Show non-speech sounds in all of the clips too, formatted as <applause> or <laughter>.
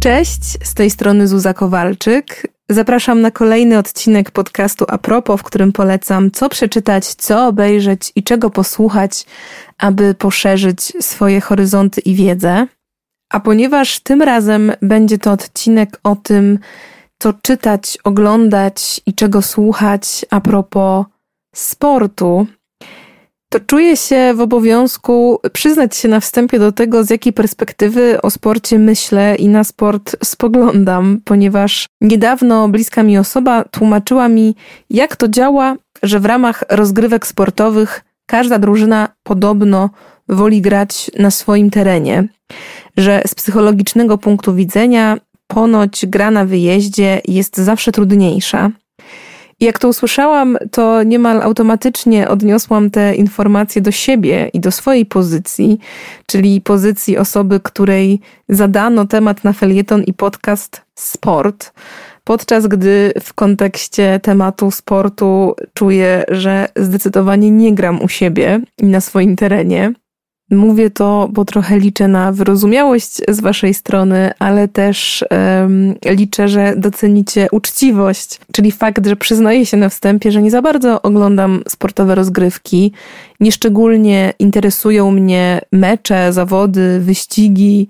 Cześć, z tej strony Zuza Kowalczyk. Zapraszam na kolejny odcinek podcastu Apropo, w którym polecam, co przeczytać, co obejrzeć i czego posłuchać, aby poszerzyć swoje horyzonty i wiedzę. A ponieważ tym razem będzie to odcinek o tym, co czytać, oglądać i czego słuchać a propos sportu, to czuję się w obowiązku przyznać się na wstępie do tego, z jakiej perspektywy o sporcie myślę i na sport spoglądam, ponieważ niedawno bliska mi osoba tłumaczyła mi, jak to działa, że w ramach rozgrywek sportowych każda drużyna podobno woli grać na swoim terenie, że z psychologicznego punktu widzenia ponoć gra na wyjeździe jest zawsze trudniejsza. Jak to usłyszałam, to niemal automatycznie odniosłam te informacje do siebie i do swojej pozycji, czyli pozycji osoby, której zadano temat na felieton i podcast sport, podczas gdy w kontekście tematu sportu czuję, że zdecydowanie nie gram u siebie i na swoim terenie. Mówię to, bo trochę liczę na wyrozumiałość z Waszej strony, ale też um, liczę, że docenicie uczciwość, czyli fakt, że przyznaję się na wstępie, że nie za bardzo oglądam sportowe rozgrywki. Nieszczególnie interesują mnie mecze, zawody, wyścigi.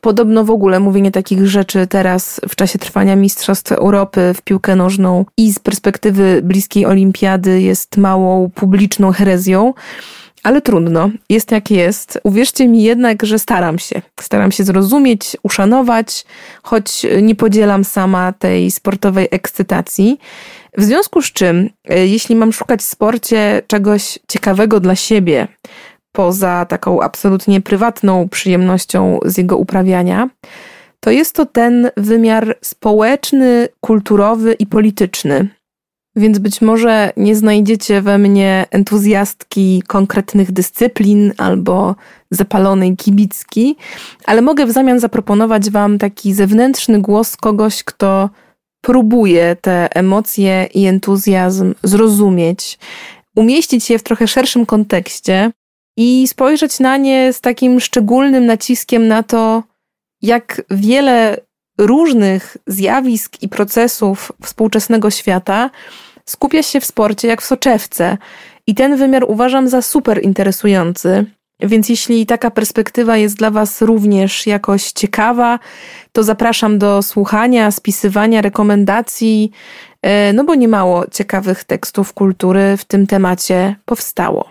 Podobno w ogóle mówienie takich rzeczy teraz w czasie trwania Mistrzostw Europy w piłkę nożną i z perspektywy bliskiej olimpiady jest małą publiczną herezją. Ale trudno, jest jak jest. Uwierzcie mi jednak, że staram się. Staram się zrozumieć, uszanować, choć nie podzielam sama tej sportowej ekscytacji. W związku z czym, e, jeśli mam szukać w sporcie czegoś ciekawego dla siebie, poza taką absolutnie prywatną przyjemnością z jego uprawiania, to jest to ten wymiar społeczny, kulturowy i polityczny, więc być może nie znajdziecie we mnie entuzjastki konkretnych dyscyplin albo zapalonej kibicki, ale mogę w zamian zaproponować Wam taki zewnętrzny głos kogoś, kto próbuje te emocje i entuzjazm zrozumieć, umieścić je w trochę szerszym kontekście i spojrzeć na nie z takim szczególnym naciskiem na to, jak wiele różnych zjawisk i procesów współczesnego świata skupia się w sporcie jak w soczewce. I ten wymiar uważam za super interesujący. Więc jeśli taka perspektywa jest dla Was również jakoś ciekawa, to zapraszam do słuchania, spisywania rekomendacji, e, no bo niemało ciekawych tekstów kultury w tym temacie powstało.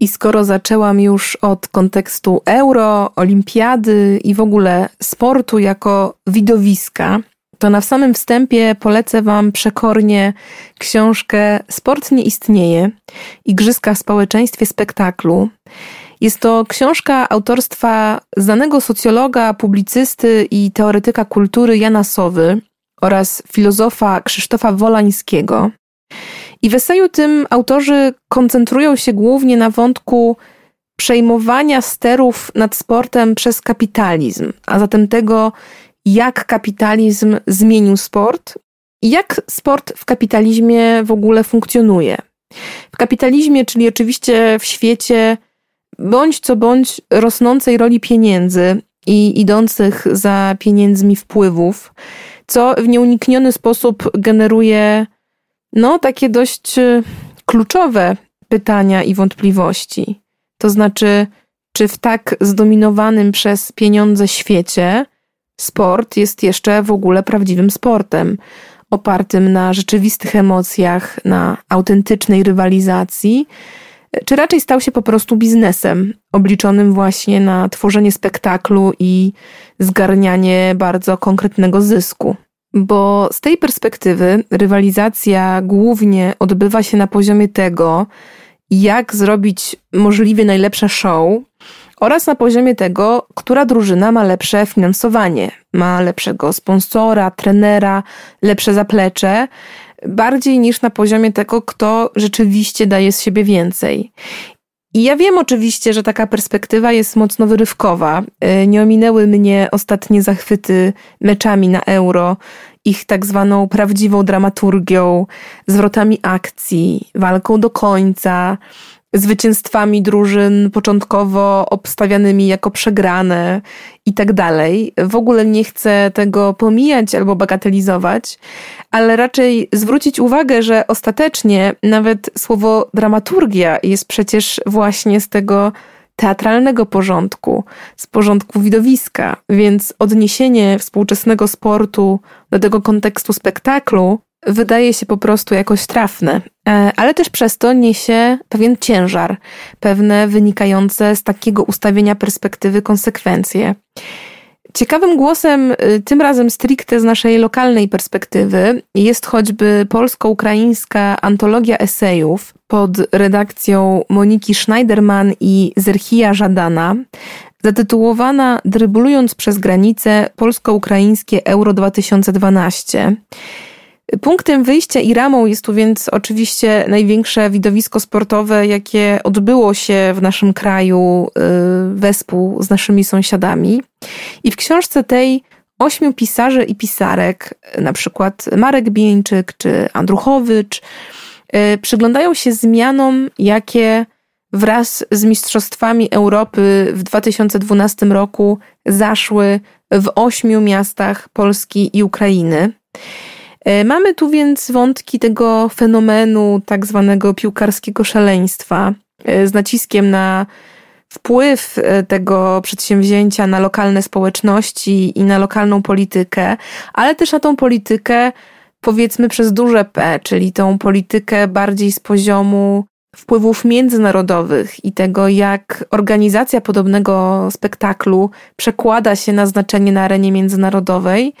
I skoro zaczęłam już od kontekstu euro, olimpiady i w ogóle sportu jako widowiska, to na samym wstępie polecę Wam przekornie książkę Sport nie istnieje Igrzyska w społeczeństwie spektaklu. Jest to książka autorstwa znanego socjologa, publicysty i teoretyka kultury Jana Sowy oraz filozofa Krzysztofa Wolańskiego. I w eseju tym autorzy koncentrują się głównie na wątku przejmowania sterów nad sportem przez kapitalizm, a zatem tego, jak kapitalizm zmienił sport i jak sport w kapitalizmie w ogóle funkcjonuje. W kapitalizmie, czyli oczywiście w świecie bądź co bądź rosnącej roli pieniędzy i idących za pieniędzmi wpływów, co w nieunikniony sposób generuje no takie dość e, kluczowe pytania i wątpliwości. To znaczy, czy w tak zdominowanym przez pieniądze świecie sport jest jeszcze w ogóle prawdziwym sportem, opartym na rzeczywistych emocjach, na autentycznej rywalizacji, czy raczej stał się po prostu biznesem, obliczonym właśnie na tworzenie spektaklu i zgarnianie bardzo konkretnego zysku. Bo z tej perspektywy rywalizacja głównie odbywa się na poziomie tego, jak zrobić możliwie najlepsze show, oraz na poziomie tego, która drużyna ma lepsze finansowanie, ma lepszego sponsora, trenera, lepsze zaplecze, bardziej niż na poziomie tego, kto rzeczywiście daje z siebie więcej. I ja wiem oczywiście, że taka perspektywa jest mocno wyrywkowa. E, nie ominęły mnie ostatnie zachwyty meczami na euro, ich tak zwaną prawdziwą dramaturgią, zwrotami akcji, walką do końca, zwycięstwami drużyn początkowo obstawianymi jako przegrane i tak dalej. W ogóle nie chcę tego pomijać albo bagatelizować, ale raczej zwrócić uwagę, że ostatecznie nawet słowo dramaturgia jest przecież właśnie z tego teatralnego porządku, z porządku widowiska, więc odniesienie współczesnego sportu do tego kontekstu spektaklu wydaje się po prostu jakoś trafne, e, ale też przez to niesie pewien ciężar, pewne wynikające z takiego ustawienia perspektywy konsekwencje. Ciekawym głosem, y, tym razem stricte z naszej lokalnej perspektywy, jest choćby polsko-ukraińska antologia esejów pod redakcją Moniki Schneiderman i Zerhija Żadana, zatytułowana Dryblując przez granicę polsko-ukraińskie Euro 2012. Punktem wyjścia i ramą jest tu więc oczywiście największe widowisko sportowe, jakie odbyło się w naszym kraju y, wespół z naszymi sąsiadami. I w książce tej ośmiu pisarzy i pisarek, na przykład Marek Bieńczyk czy Andruchowicz, y, przyglądają się zmianom, jakie wraz z Mistrzostwami Europy w 2012 roku zaszły w ośmiu miastach Polski i Ukrainy. E, mamy tu więc wątki tego fenomenu tak zwanego piłkarskiego szaleństwa e, z naciskiem na wpływ e, tego przedsięwzięcia na lokalne społeczności i na lokalną politykę, ale też na tą politykę powiedzmy przez duże P, czyli tą politykę bardziej z poziomu wpływów międzynarodowych i tego, jak organizacja podobnego spektaklu przekłada się na znaczenie na arenie międzynarodowej.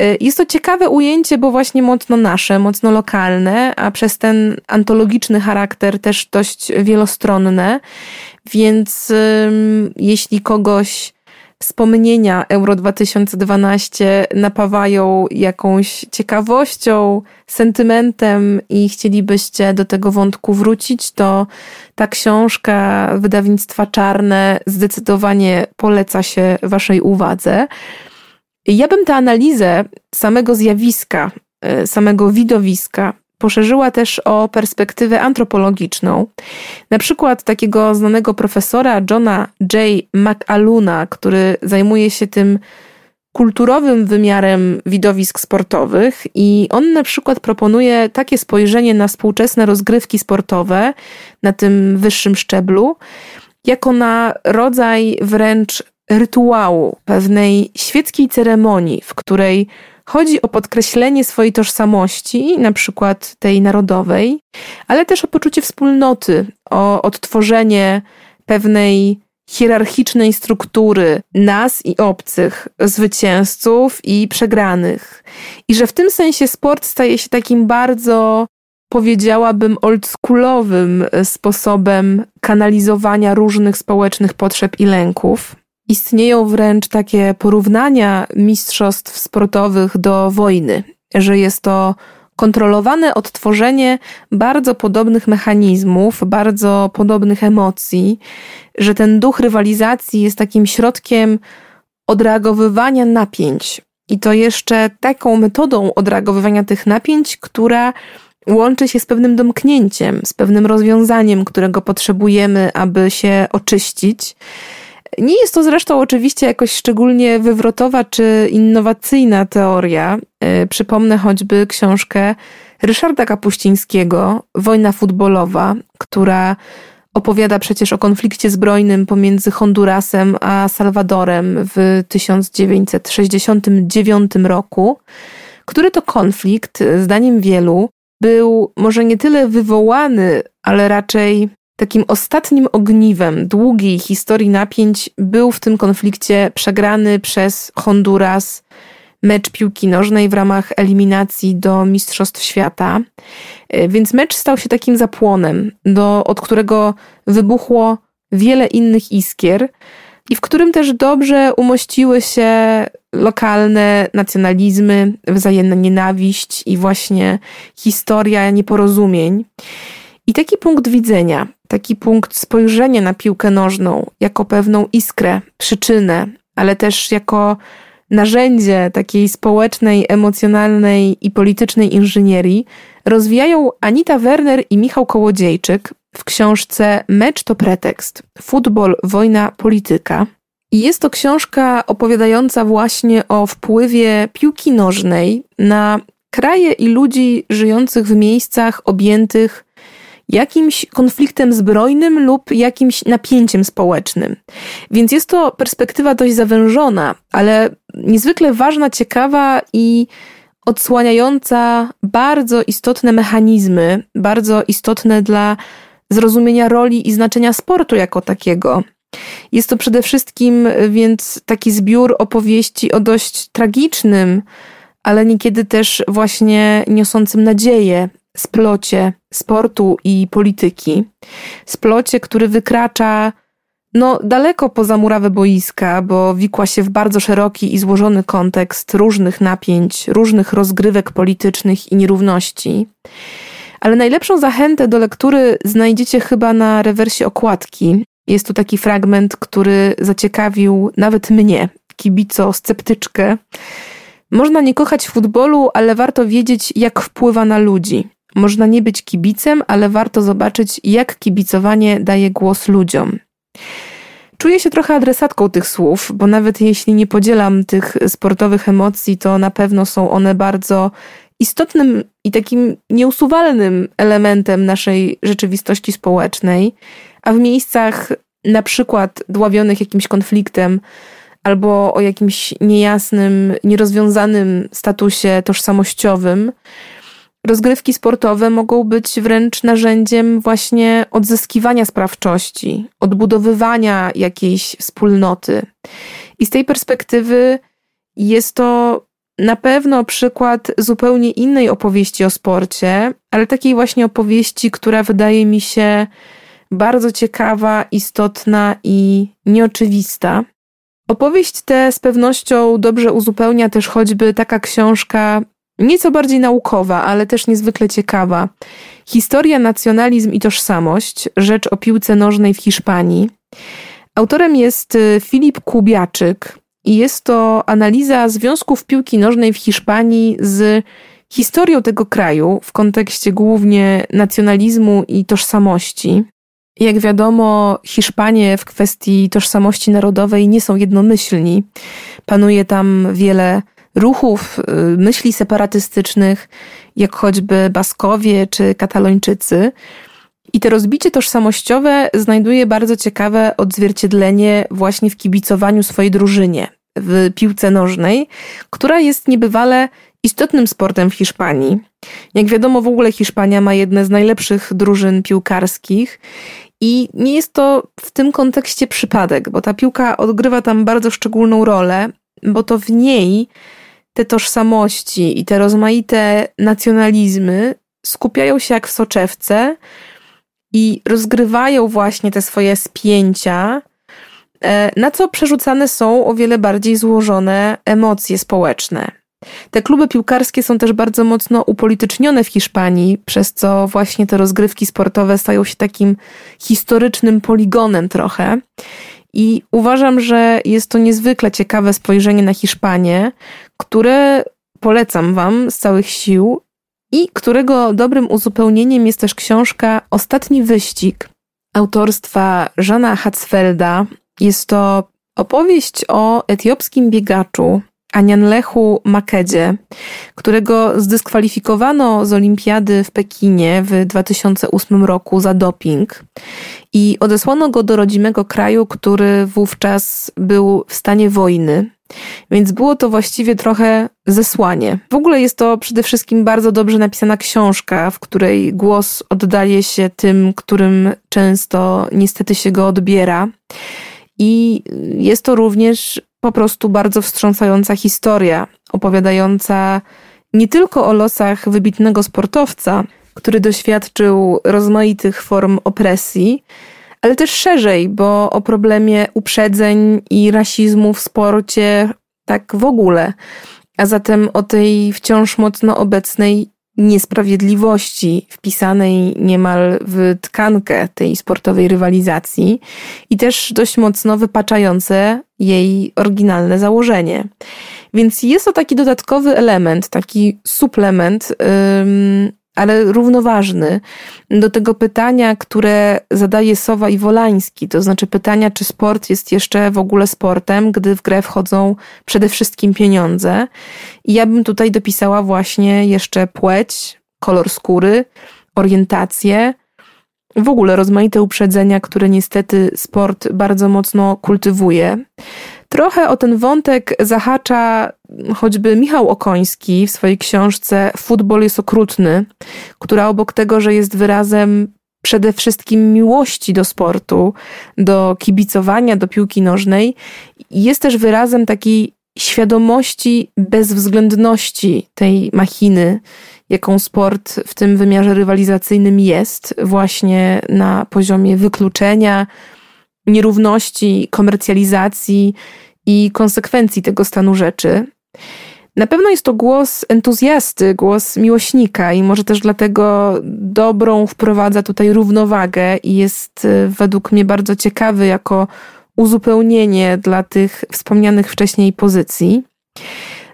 Y, jest to ciekawe ujęcie, bo właśnie mocno nasze, mocno lokalne, a przez ten antologiczny charakter też dość wielostronne. Więc jeśli kogoś wspomnienia Euro 2012 napawają jakąś ciekawością, sentymentem i chcielibyście do tego wątku wrócić, to ta książka wydawnictwa Czarne zdecydowanie poleca się Waszej uwadze. Ja bym tę analizę samego zjawiska, e, samego widowiska poszerzyła też o perspektywę antropologiczną. Na przykład takiego znanego profesora Johna J. McAluna, który zajmuje się tym kulturowym wymiarem widowisk sportowych i on na przykład proponuje takie spojrzenie na współczesne rozgrywki sportowe na tym wyższym szczeblu, jako na rodzaj wręcz rytuału, pewnej świeckiej ceremonii, w której chodzi o podkreślenie swojej tożsamości, na przykład tej narodowej, ale też o poczucie wspólnoty, o odtworzenie pewnej hierarchicznej struktury nas i obcych, zwycięzców i przegranych. I że w tym sensie sport staje się takim bardzo, powiedziałabym, oldschoolowym sposobem kanalizowania różnych społecznych potrzeb i lęków. Istnieją wręcz takie porównania mistrzostw sportowych do wojny, że jest to kontrolowane odtworzenie bardzo podobnych mechanizmów, bardzo podobnych emocji, że ten duch rywalizacji jest takim środkiem odreagowywania napięć. I to jeszcze taką metodą odreagowywania tych napięć, która łączy się z pewnym domknięciem, z pewnym rozwiązaniem, którego potrzebujemy, aby się oczyścić. Nie jest to zresztą oczywiście jakoś szczególnie wywrotowa czy innowacyjna teoria. E, przypomnę choćby książkę Ryszarda Kapuścińskiego, Wojna futbolowa, która opowiada przecież o konflikcie zbrojnym pomiędzy Hondurasem a Salwadorem w 1969 roku, który to konflikt, zdaniem wielu, był może nie tyle wywołany, ale raczej takim ostatnim ogniwem długiej historii napięć był w tym konflikcie przegrany przez Honduras mecz piłki nożnej w ramach eliminacji do Mistrzostw Świata. E, więc mecz stał się takim zapłonem, do, od którego wybuchło wiele innych iskier i w którym też dobrze umościły się lokalne nacjonalizmy, wzajemna nienawiść i właśnie historia nieporozumień. I taki punkt widzenia, taki punkt spojrzenia na piłkę nożną jako pewną iskrę, przyczynę, ale też jako narzędzie takiej społecznej, emocjonalnej i politycznej inżynierii rozwijają Anita Werner i Michał Kołodziejczyk, w książce Mecz to pretekst. Futbol, wojna, polityka. I jest to książka opowiadająca właśnie o wpływie piłki nożnej na kraje i ludzi żyjących w miejscach objętych jakimś konfliktem zbrojnym lub jakimś napięciem społecznym. Więc jest to perspektywa dość zawężona, ale niezwykle ważna, ciekawa i odsłaniająca bardzo istotne mechanizmy, bardzo istotne dla zrozumienia roli i znaczenia sportu jako takiego. Jest to przede wszystkim więc taki zbiór opowieści o dość tragicznym, ale niekiedy też właśnie niosącym nadzieję splocie sportu i polityki. Splocie, który wykracza no, daleko poza murawę boiska, bo wikła się w bardzo szeroki i złożony kontekst różnych napięć, różnych rozgrywek politycznych i nierówności. Ale najlepszą zachętę do lektury znajdziecie chyba na rewersie okładki. Jest tu taki fragment, który zaciekawił nawet mnie, kibico sceptyczkę. Można nie kochać futbolu, ale warto wiedzieć, jak wpływa na ludzi. Można nie być kibicem, ale warto zobaczyć, jak kibicowanie daje głos ludziom. Czuję się trochę adresatką tych słów, bo nawet jeśli nie podzielam tych sportowych emocji, to na pewno są one bardzo istotnym i takim nieusuwalnym elementem naszej rzeczywistości społecznej, a w miejscach na przykład dławionych jakimś konfliktem albo o jakimś niejasnym, nierozwiązanym statusie tożsamościowym, Rozgrywki sportowe mogą być wręcz narzędziem właśnie odzyskiwania sprawczości, odbudowywania jakiejś wspólnoty. I z tej perspektywy jest to na pewno przykład zupełnie innej opowieści o sporcie, ale takiej właśnie opowieści, która wydaje mi się bardzo ciekawa, istotna i nieoczywista. Opowieść tę z pewnością dobrze uzupełnia też choćby taka książka Nieco bardziej naukowa, ale też niezwykle ciekawa. Historia, nacjonalizm i tożsamość. Rzecz o piłce nożnej w Hiszpanii. Autorem jest y, Filip Kubiaczyk i jest to analiza związków piłki nożnej w Hiszpanii z historią tego kraju w kontekście głównie nacjonalizmu i tożsamości. Jak wiadomo, Hiszpanie w kwestii tożsamości narodowej nie są jednomyślni. Panuje tam wiele ruchów, y, myśli separatystycznych, jak choćby Baskowie czy Katalończycy. I to rozbicie tożsamościowe znajduje bardzo ciekawe odzwierciedlenie właśnie w kibicowaniu swojej drużynie, w piłce nożnej, która jest niebywale istotnym sportem w Hiszpanii. Jak wiadomo, w ogóle Hiszpania ma jedne z najlepszych drużyn piłkarskich i nie jest to w tym kontekście przypadek, bo ta piłka odgrywa tam bardzo szczególną rolę, bo to w niej tożsamości i te rozmaite nacjonalizmy skupiają się jak w soczewce i rozgrywają właśnie te swoje spięcia, e, na co przerzucane są o wiele bardziej złożone emocje społeczne. Te kluby piłkarskie są też bardzo mocno upolitycznione w Hiszpanii, przez co właśnie te rozgrywki sportowe stają się takim historycznym poligonem trochę. I uważam, że jest to niezwykle ciekawe spojrzenie na Hiszpanię, które polecam Wam z całych sił i którego dobrym uzupełnieniem jest też książka Ostatni Wyścig autorstwa Żana Hatzfelda. Jest to opowieść o etiopskim biegaczu Anianlechu Makedzie, którego zdyskwalifikowano z olimpiady w Pekinie w 2008 roku za doping i odesłano go do rodzimego kraju, który wówczas był w stanie wojny. Więc było to właściwie trochę zesłanie. W ogóle jest to przede wszystkim bardzo dobrze napisana książka, w której głos oddaje się tym, którym często niestety się go odbiera. I jest to również po prostu bardzo wstrząsająca historia, opowiadająca nie tylko o losach wybitnego sportowca, który doświadczył rozmaitych form opresji, ale też szerzej, bo o problemie uprzedzeń i rasizmu w sporcie tak w ogóle, a zatem o tej wciąż mocno obecnej niesprawiedliwości wpisanej niemal w tkankę tej sportowej rywalizacji i też dość mocno wypaczające jej oryginalne założenie. Więc jest to taki dodatkowy element, taki suplement, ale równoważny do tego pytania, które zadaje Sowa i Wolański, to znaczy pytania, czy sport jest jeszcze w ogóle sportem, gdy w grę wchodzą przede wszystkim pieniądze. I ja bym tutaj dopisała właśnie jeszcze płeć, kolor skóry, orientację, w ogóle rozmaite uprzedzenia, które niestety sport bardzo mocno kultywuje. Trochę o ten wątek zahacza choćby Michał Okoński w swojej książce Futbol jest okrutny, która obok tego, że jest wyrazem przede wszystkim miłości do sportu, do kibicowania, do piłki nożnej, jest też wyrazem takiej świadomości bezwzględności tej machiny, jaką sport w tym wymiarze rywalizacyjnym jest, właśnie na poziomie wykluczenia, nierówności, komercjalizacji i konsekwencji tego stanu rzeczy. Na pewno jest to głos entuzjasty, głos miłośnika i może też dlatego dobrą wprowadza tutaj równowagę i jest e, według mnie bardzo ciekawy jako uzupełnienie dla tych wspomnianych wcześniej pozycji.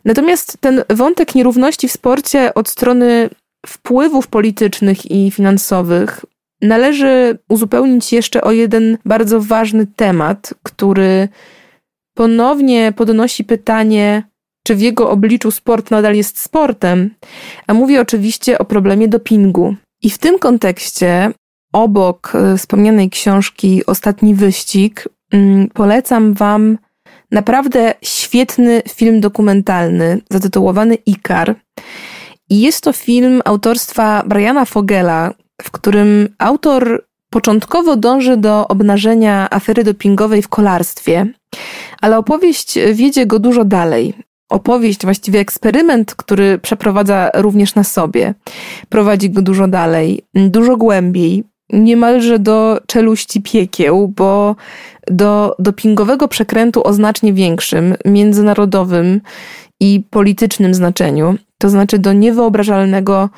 Natomiast ten wątek nierówności w sporcie od strony wpływów politycznych i finansowych należy uzupełnić jeszcze o jeden bardzo ważny temat, który ponownie podnosi pytanie, czy w jego obliczu sport nadal jest sportem, a mówię oczywiście o problemie dopingu. I w tym kontekście, obok e, wspomnianej książki Ostatni Wyścig, mm, polecam Wam naprawdę świetny film dokumentalny zatytułowany Ikar. I jest to film autorstwa Briana Fogela, w którym autor początkowo dąży do obnażenia afery dopingowej w kolarstwie, ale opowieść wiedzie go dużo dalej. Opowieść, właściwie eksperyment, który przeprowadza również na sobie, prowadzi go dużo dalej, dużo głębiej, niemalże do czeluści piekieł, bo do dopingowego przekrętu o znacznie większym, międzynarodowym i politycznym znaczeniu, to znaczy do niewyobrażalnego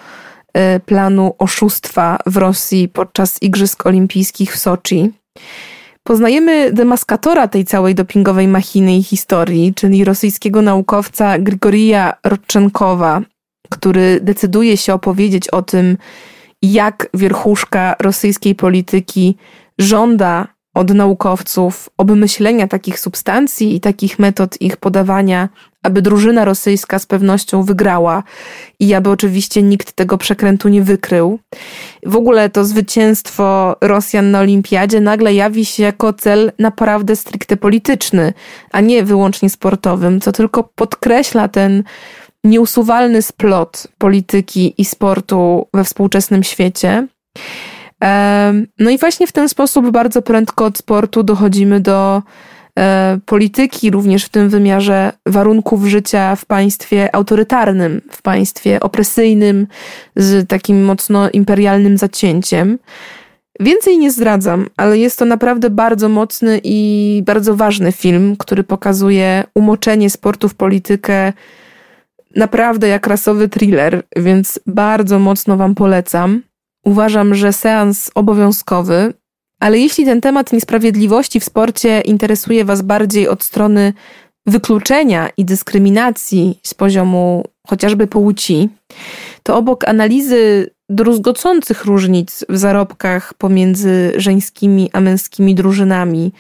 planu oszustwa w Rosji podczas Igrzysk Olimpijskich w Soczi. Poznajemy demaskatora tej całej dopingowej machiny i historii, czyli rosyjskiego naukowca Grigorija Rodczenkowa, który decyduje się opowiedzieć o tym, jak wierchuszka rosyjskiej polityki żąda od naukowców obmyślenia takich substancji i takich metod ich podawania, aby drużyna rosyjska z pewnością wygrała i aby oczywiście nikt tego przekrętu nie wykrył. W ogóle to zwycięstwo Rosjan na olimpiadzie nagle jawi się jako cel naprawdę stricte polityczny, a nie wyłącznie sportowym, co tylko podkreśla ten nieusuwalny splot polityki i sportu we współczesnym świecie. No i właśnie w ten sposób bardzo prędko od sportu dochodzimy do polityki, również w tym wymiarze warunków życia w państwie autorytarnym, w państwie opresyjnym, z takim mocno imperialnym zacięciem. Więcej nie zdradzam, ale jest to naprawdę bardzo mocny i bardzo ważny film, który pokazuje umoczenie sportu w politykę naprawdę jak rasowy thriller, więc bardzo mocno Wam polecam. Uważam, że seans obowiązkowy, ale jeśli ten temat niesprawiedliwości w sporcie interesuje Was bardziej od strony wykluczenia i dyskryminacji z poziomu chociażby płci, to obok analizy druzgocących różnic w zarobkach pomiędzy żeńskimi a męskimi drużynami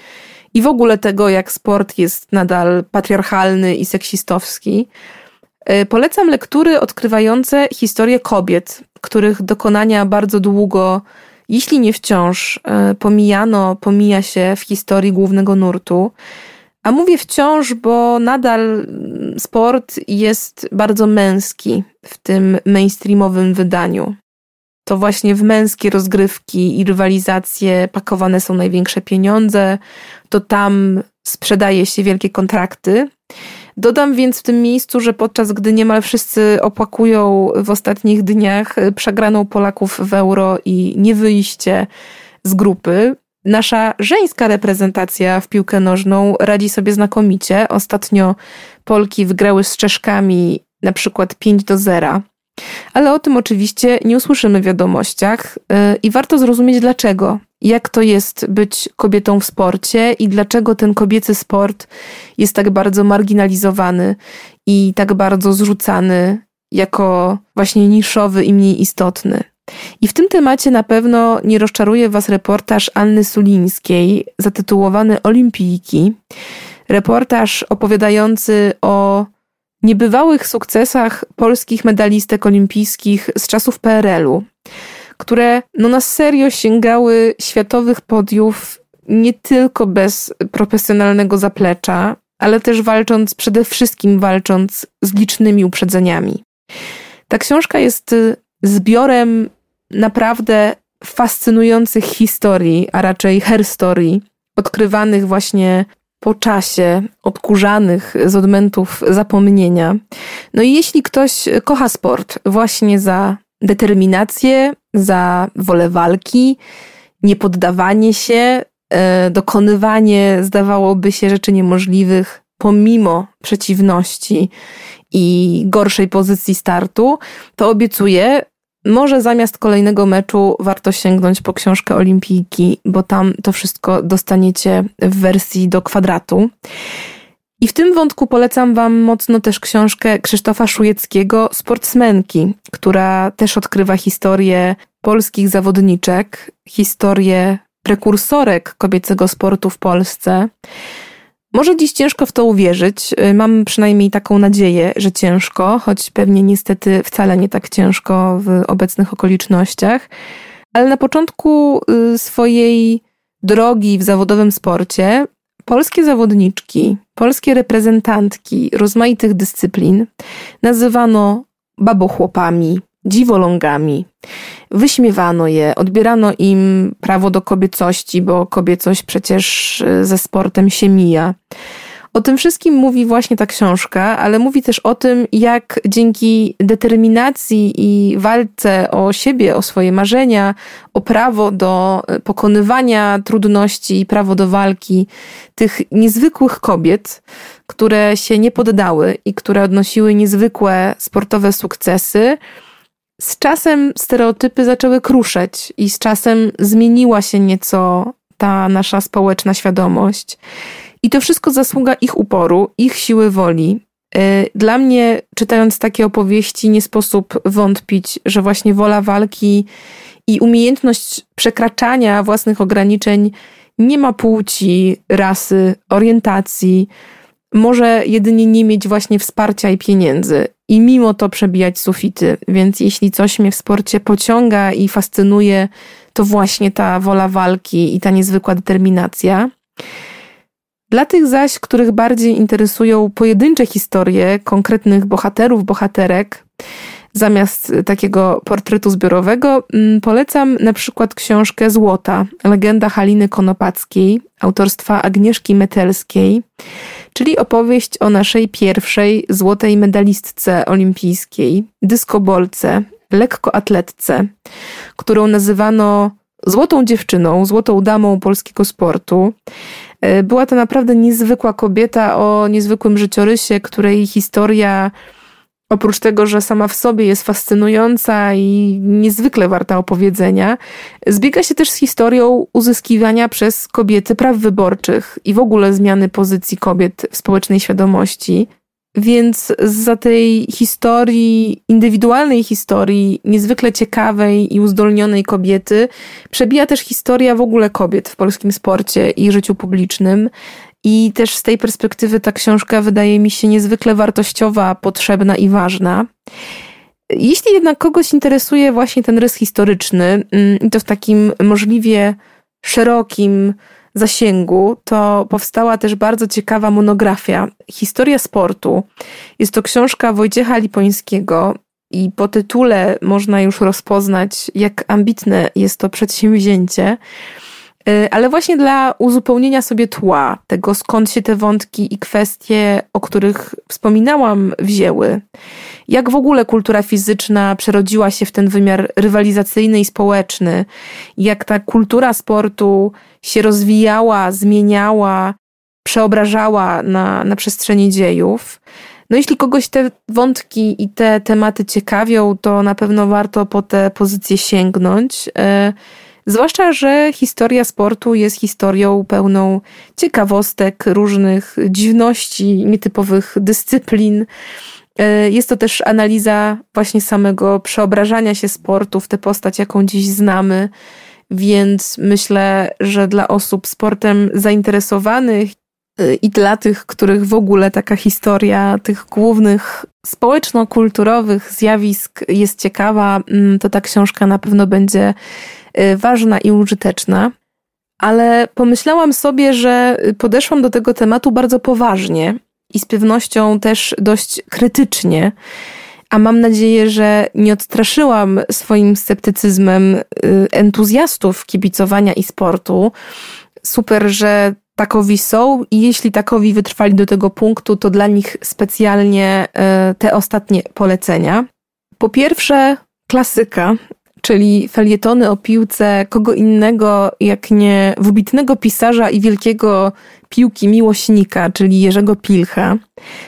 i w ogóle tego, jak sport jest nadal patriarchalny i seksistowski, E, polecam lektury odkrywające historię kobiet, których dokonania bardzo długo, jeśli nie wciąż, e, pomijano, pomija się w historii głównego nurtu. A mówię wciąż, bo nadal mm, sport jest bardzo męski w tym mainstreamowym wydaniu. To właśnie w męskie rozgrywki i rywalizacje pakowane są największe pieniądze, to tam sprzedaje się wielkie kontrakty. Dodam więc w tym miejscu, że podczas gdy niemal wszyscy opłakują w ostatnich dniach przegraną Polaków w euro i niewyjście z grupy, nasza żeńska reprezentacja w piłkę nożną radzi sobie znakomicie. Ostatnio Polki wygrały z Czeszkami na przykład 5 do 0. Ale o tym oczywiście nie usłyszymy w wiadomościach y, i warto zrozumieć dlaczego jak to jest być kobietą w sporcie i dlaczego ten kobiecy sport jest tak bardzo marginalizowany i tak bardzo zrzucany jako właśnie niszowy i mniej istotny. I w tym temacie na pewno nie rozczaruje Was reportaż Anny Sulińskiej zatytułowany Olimpijki. Reportaż opowiadający o niebywałych sukcesach polskich medalistek olimpijskich z czasów PRL-u, które no na serio sięgały światowych podiów nie tylko bez profesjonalnego zaplecza, ale też walcząc, przede wszystkim walcząc z licznymi uprzedzeniami. Ta książka jest zbiorem naprawdę fascynujących historii, a raczej herstory, odkrywanych właśnie po czasie, odkurzanych z odmętów zapomnienia. No i jeśli ktoś kocha sport właśnie za determinację, za wolę walki, niepoddawanie się, e, dokonywanie zdawałoby się rzeczy niemożliwych pomimo przeciwności i gorszej pozycji startu, to obiecuję, może zamiast kolejnego meczu warto sięgnąć po książkę Olimpijki, bo tam to wszystko dostaniecie w wersji do kwadratu. I w tym wątku polecam Wam mocno też książkę Krzysztofa Szujeckiego Sportsmenki, która też odkrywa historię polskich zawodniczek, historię prekursorek kobiecego sportu w Polsce. Może dziś ciężko w to uwierzyć. Y, mam przynajmniej taką nadzieję, że ciężko, choć pewnie niestety wcale nie tak ciężko w obecnych okolicznościach. Ale na początku y, swojej drogi w zawodowym sporcie polskie zawodniczki, polskie reprezentantki rozmaitych dyscyplin nazywano babochłopami, dziwolągami. Wyśmiewano je, odbierano im prawo do kobiecości, bo kobiecość przecież e, ze sportem się mija. O tym wszystkim mówi właśnie ta książka, ale mówi też o tym, jak dzięki determinacji i walce o siebie, o swoje marzenia, o prawo do e, pokonywania trudności i prawo do walki tych niezwykłych kobiet, które się nie poddały i które odnosiły niezwykłe sportowe sukcesy, z czasem stereotypy zaczęły kruszeć i z czasem zmieniła się nieco ta nasza społeczna świadomość. I to wszystko zasługa ich uporu, ich siły woli. Y, dla mnie, czytając takie opowieści, nie sposób wątpić, że właśnie wola walki i umiejętność przekraczania własnych ograniczeń nie ma płci, rasy, orientacji, może jedynie nie mieć właśnie wsparcia i pieniędzy i mimo to przebijać sufity. Więc jeśli coś mnie w sporcie pociąga i fascynuje, to właśnie ta wola walki i ta niezwykła determinacja. Dla tych zaś, których bardziej interesują pojedyncze historie konkretnych bohaterów, bohaterek, zamiast takiego portretu zbiorowego, mm, polecam na przykład książkę Złota, legenda Haliny Konopackiej, autorstwa Agnieszki Metelskiej czyli opowieść o naszej pierwszej złotej medalistce olimpijskiej, dyskobolce, lekkoatletce, którą nazywano złotą dziewczyną, złotą damą polskiego sportu. E, była to naprawdę niezwykła kobieta o niezwykłym życiorysie, której historia oprócz tego, że sama w sobie jest fascynująca i niezwykle warta opowiedzenia, zbiega się też z historią uzyskiwania przez kobiety praw wyborczych i w ogóle zmiany pozycji kobiet w społecznej świadomości. Więc za tej historii, indywidualnej historii, niezwykle ciekawej i uzdolnionej kobiety, przebija też historia w ogóle kobiet w polskim sporcie i życiu publicznym. I też z tej perspektywy ta książka wydaje mi się niezwykle wartościowa, potrzebna i ważna. Jeśli jednak kogoś interesuje właśnie ten rys historyczny, mm, i to w takim możliwie szerokim zasięgu, to powstała też bardzo ciekawa monografia Historia sportu. Jest to książka Wojciecha Lipońskiego i po tytule można już rozpoznać, jak ambitne jest to przedsięwzięcie. Y, ale właśnie dla uzupełnienia sobie tła, tego skąd się te wątki i kwestie, o których wspominałam, wzięły. Jak w ogóle kultura fizyczna przerodziła się w ten wymiar rywalizacyjny i społeczny, jak ta kultura sportu się rozwijała, zmieniała, przeobrażała na, na przestrzeni dziejów. No jeśli kogoś te wątki i te tematy ciekawią, to na pewno warto po te pozycje sięgnąć. Y, Zwłaszcza, że historia sportu jest historią pełną ciekawostek, różnych dziwności, nietypowych dyscyplin. E, jest to też analiza właśnie samego przeobrażania się sportu w tę postać, jaką dziś znamy. Więc myślę, że dla osób sportem zainteresowanych e, i dla tych, których w ogóle taka historia tych głównych społeczno-kulturowych zjawisk jest ciekawa, mm, to ta książka na pewno będzie ważna i użyteczna. Ale pomyślałam sobie, że podeszłam do tego tematu bardzo poważnie i z pewnością też dość krytycznie. A mam nadzieję, że nie odstraszyłam swoim sceptycyzmem y, entuzjastów kibicowania i sportu. Super, że takowi są i jeśli takowi wytrwali do tego punktu, to dla nich specjalnie y, te ostatnie polecenia. Po pierwsze, klasyka, czyli felietony o piłce kogo innego jak nie wybitnego pisarza i wielkiego piłki miłośnika, czyli Jerzego Pilcha.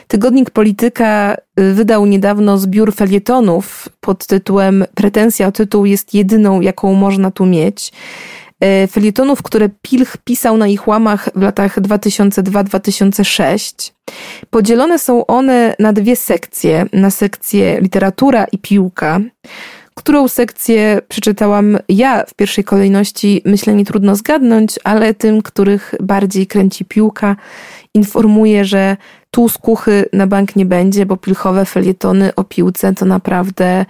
Tygodnik Polityka y, wydał niedawno zbiór felietonów pod tytułem Pretensja o tytuł jest jedyną, jaką można tu mieć. Y, felietonów, które Pilch pisał na ich łamach w latach 2002-2006. Podzielone są one na dwie sekcje, na sekcję literatura i piłka którą sekcję przeczytałam ja w pierwszej kolejności, myślę, nie trudno zgadnąć, ale tym, których bardziej kręci piłka, informuję, że tu skuchy na bank nie będzie, bo pilchowe felietony o piłce to naprawdę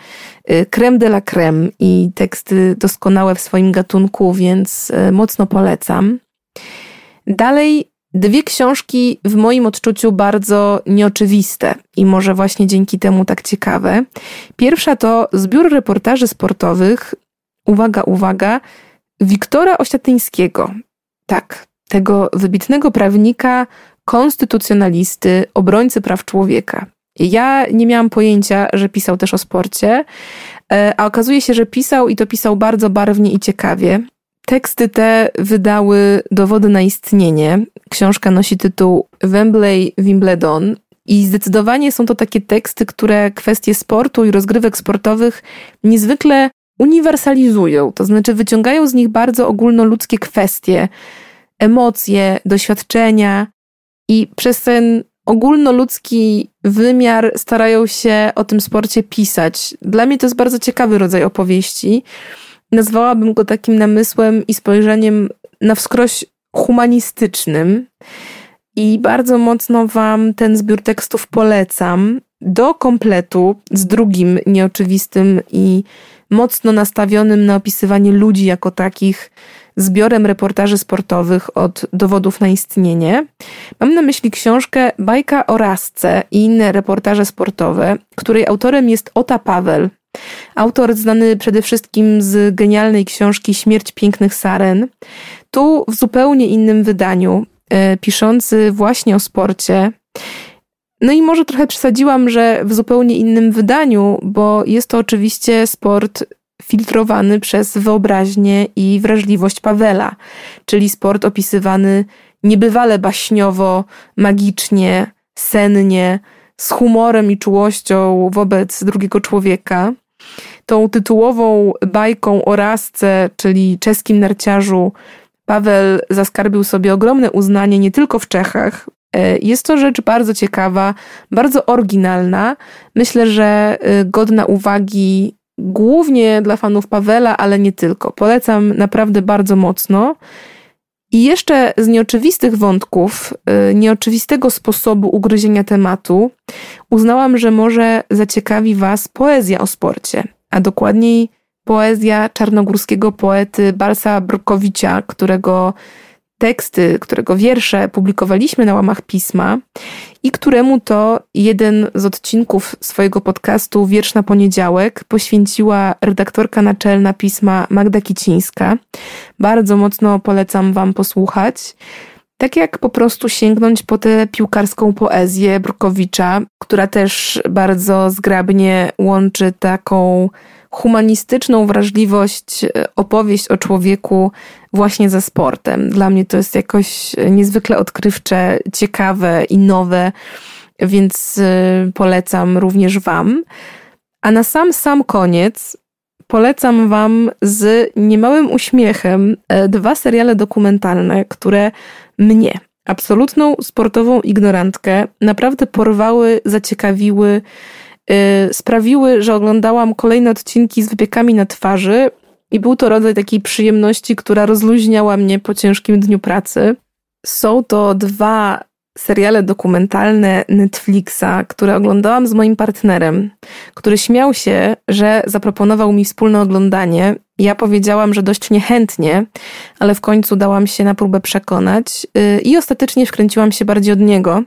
y, creme de la creme i teksty doskonałe w swoim gatunku, więc y, mocno polecam. Dalej Dwie książki w moim odczuciu bardzo nieoczywiste i może właśnie dzięki temu tak ciekawe. Pierwsza to zbiór reportaży sportowych, uwaga, uwaga, Wiktora Osiatyńskiego. Tak, tego wybitnego prawnika, konstytucjonalisty, obrońcy praw człowieka. Ja nie miałam pojęcia, że pisał też o sporcie, e, a okazuje się, że pisał i to pisał bardzo barwnie i ciekawie. Teksty te wydały dowody na istnienie. Książka nosi tytuł Wembley Wimbledon i zdecydowanie są to takie teksty, które kwestie sportu i rozgrywek sportowych niezwykle uniwersalizują, to znaczy wyciągają z nich bardzo ogólnoludzkie kwestie, emocje, doświadczenia i przez ten ogólnoludzki wymiar starają się o tym sporcie pisać. Dla mnie to jest bardzo ciekawy rodzaj opowieści nazwałabym go takim namysłem i spojrzeniem na wskroś humanistycznym. I bardzo mocno Wam ten zbiór tekstów polecam do kompletu z drugim nieoczywistym i mocno nastawionym na opisywanie ludzi jako takich zbiorem reportaży sportowych od dowodów na istnienie. Mam na myśli książkę Bajka o Rasce i inne reportaże sportowe, której autorem jest Ota Paweł, Autor znany przede wszystkim z genialnej książki Śmierć pięknych saren. Tu w zupełnie innym wydaniu, e, piszący właśnie o sporcie. No i może trochę przesadziłam, że w zupełnie innym wydaniu, bo jest to oczywiście sport filtrowany przez wyobraźnię i wrażliwość Pawela, czyli sport opisywany niebywale baśniowo, magicznie, sennie, z humorem i czułością wobec drugiego człowieka. Tą tytułową bajką o Rasce, czyli czeskim narciarzu, Paweł zaskarbił sobie ogromne uznanie nie tylko w Czechach. E, jest to rzecz bardzo ciekawa, bardzo oryginalna. Myślę, że e, godna uwagi głównie dla fanów Pawela, ale nie tylko. Polecam naprawdę bardzo mocno. I jeszcze z nieoczywistych wątków, e, nieoczywistego sposobu ugryzienia tematu, uznałam, że może zaciekawi Was poezja o sporcie a dokładniej poezja czarnogórskiego poety Balsa Brukowicza, którego teksty, którego wiersze publikowaliśmy na łamach pisma i któremu to jeden z odcinków swojego podcastu Wiersz na poniedziałek poświęciła redaktorka naczelna pisma Magda Kicińska. Bardzo mocno polecam Wam posłuchać. Tak jak po prostu sięgnąć po tę piłkarską poezję Brukowicza, która też bardzo zgrabnie łączy taką humanistyczną wrażliwość, e, opowieść o człowieku właśnie ze sportem. Dla mnie to jest jakoś niezwykle odkrywcze, ciekawe i nowe, więc e, polecam również Wam. A na sam, sam koniec polecam Wam z niemałym uśmiechem e, dwa seriale dokumentalne, które mnie absolutną sportową ignorantkę, naprawdę porwały, zaciekawiły, sprawiły, że oglądałam kolejne odcinki z wypiekami na twarzy i był to rodzaj takiej przyjemności, która rozluźniała mnie po ciężkim dniu pracy. Są to dwa seriale dokumentalne Netflixa, które oglądałam z moim partnerem, który śmiał się, że zaproponował mi wspólne oglądanie. Ja powiedziałam, że dość niechętnie, ale w końcu dałam się na próbę przekonać y, i ostatecznie wkręciłam się bardziej od niego.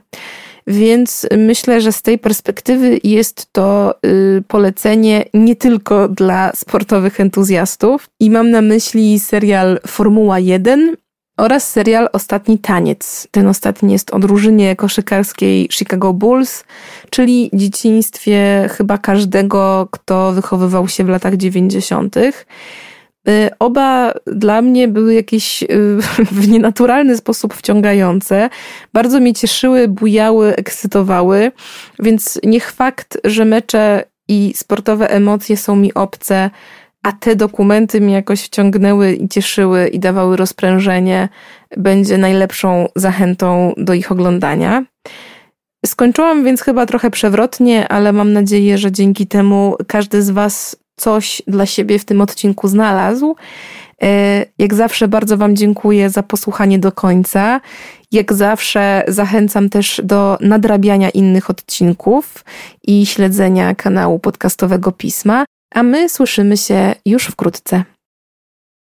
Więc myślę, że z tej perspektywy jest to y, polecenie nie tylko dla sportowych entuzjastów. I mam na myśli serial Formuła 1 oraz serial Ostatni Taniec. Ten ostatni jest o drużynie koszykarskiej Chicago Bulls, czyli dzieciństwie chyba każdego, kto wychowywał się w latach 90. Y, oba dla mnie były jakieś y, <laughs> w nienaturalny sposób wciągające. Bardzo mnie cieszyły, bujały, ekscytowały, więc niech fakt, że mecze i sportowe emocje są mi obce, a te dokumenty mnie jakoś wciągnęły i cieszyły i dawały rozprężenie, będzie najlepszą zachętą do ich oglądania. Skończyłam więc chyba trochę przewrotnie, ale mam nadzieję, że dzięki temu każdy z Was coś dla siebie w tym odcinku znalazł. E, jak zawsze bardzo Wam dziękuję za posłuchanie do końca. Jak zawsze zachęcam też do nadrabiania innych odcinków i śledzenia kanału podcastowego Pisma a my słyszymy się już wkrótce.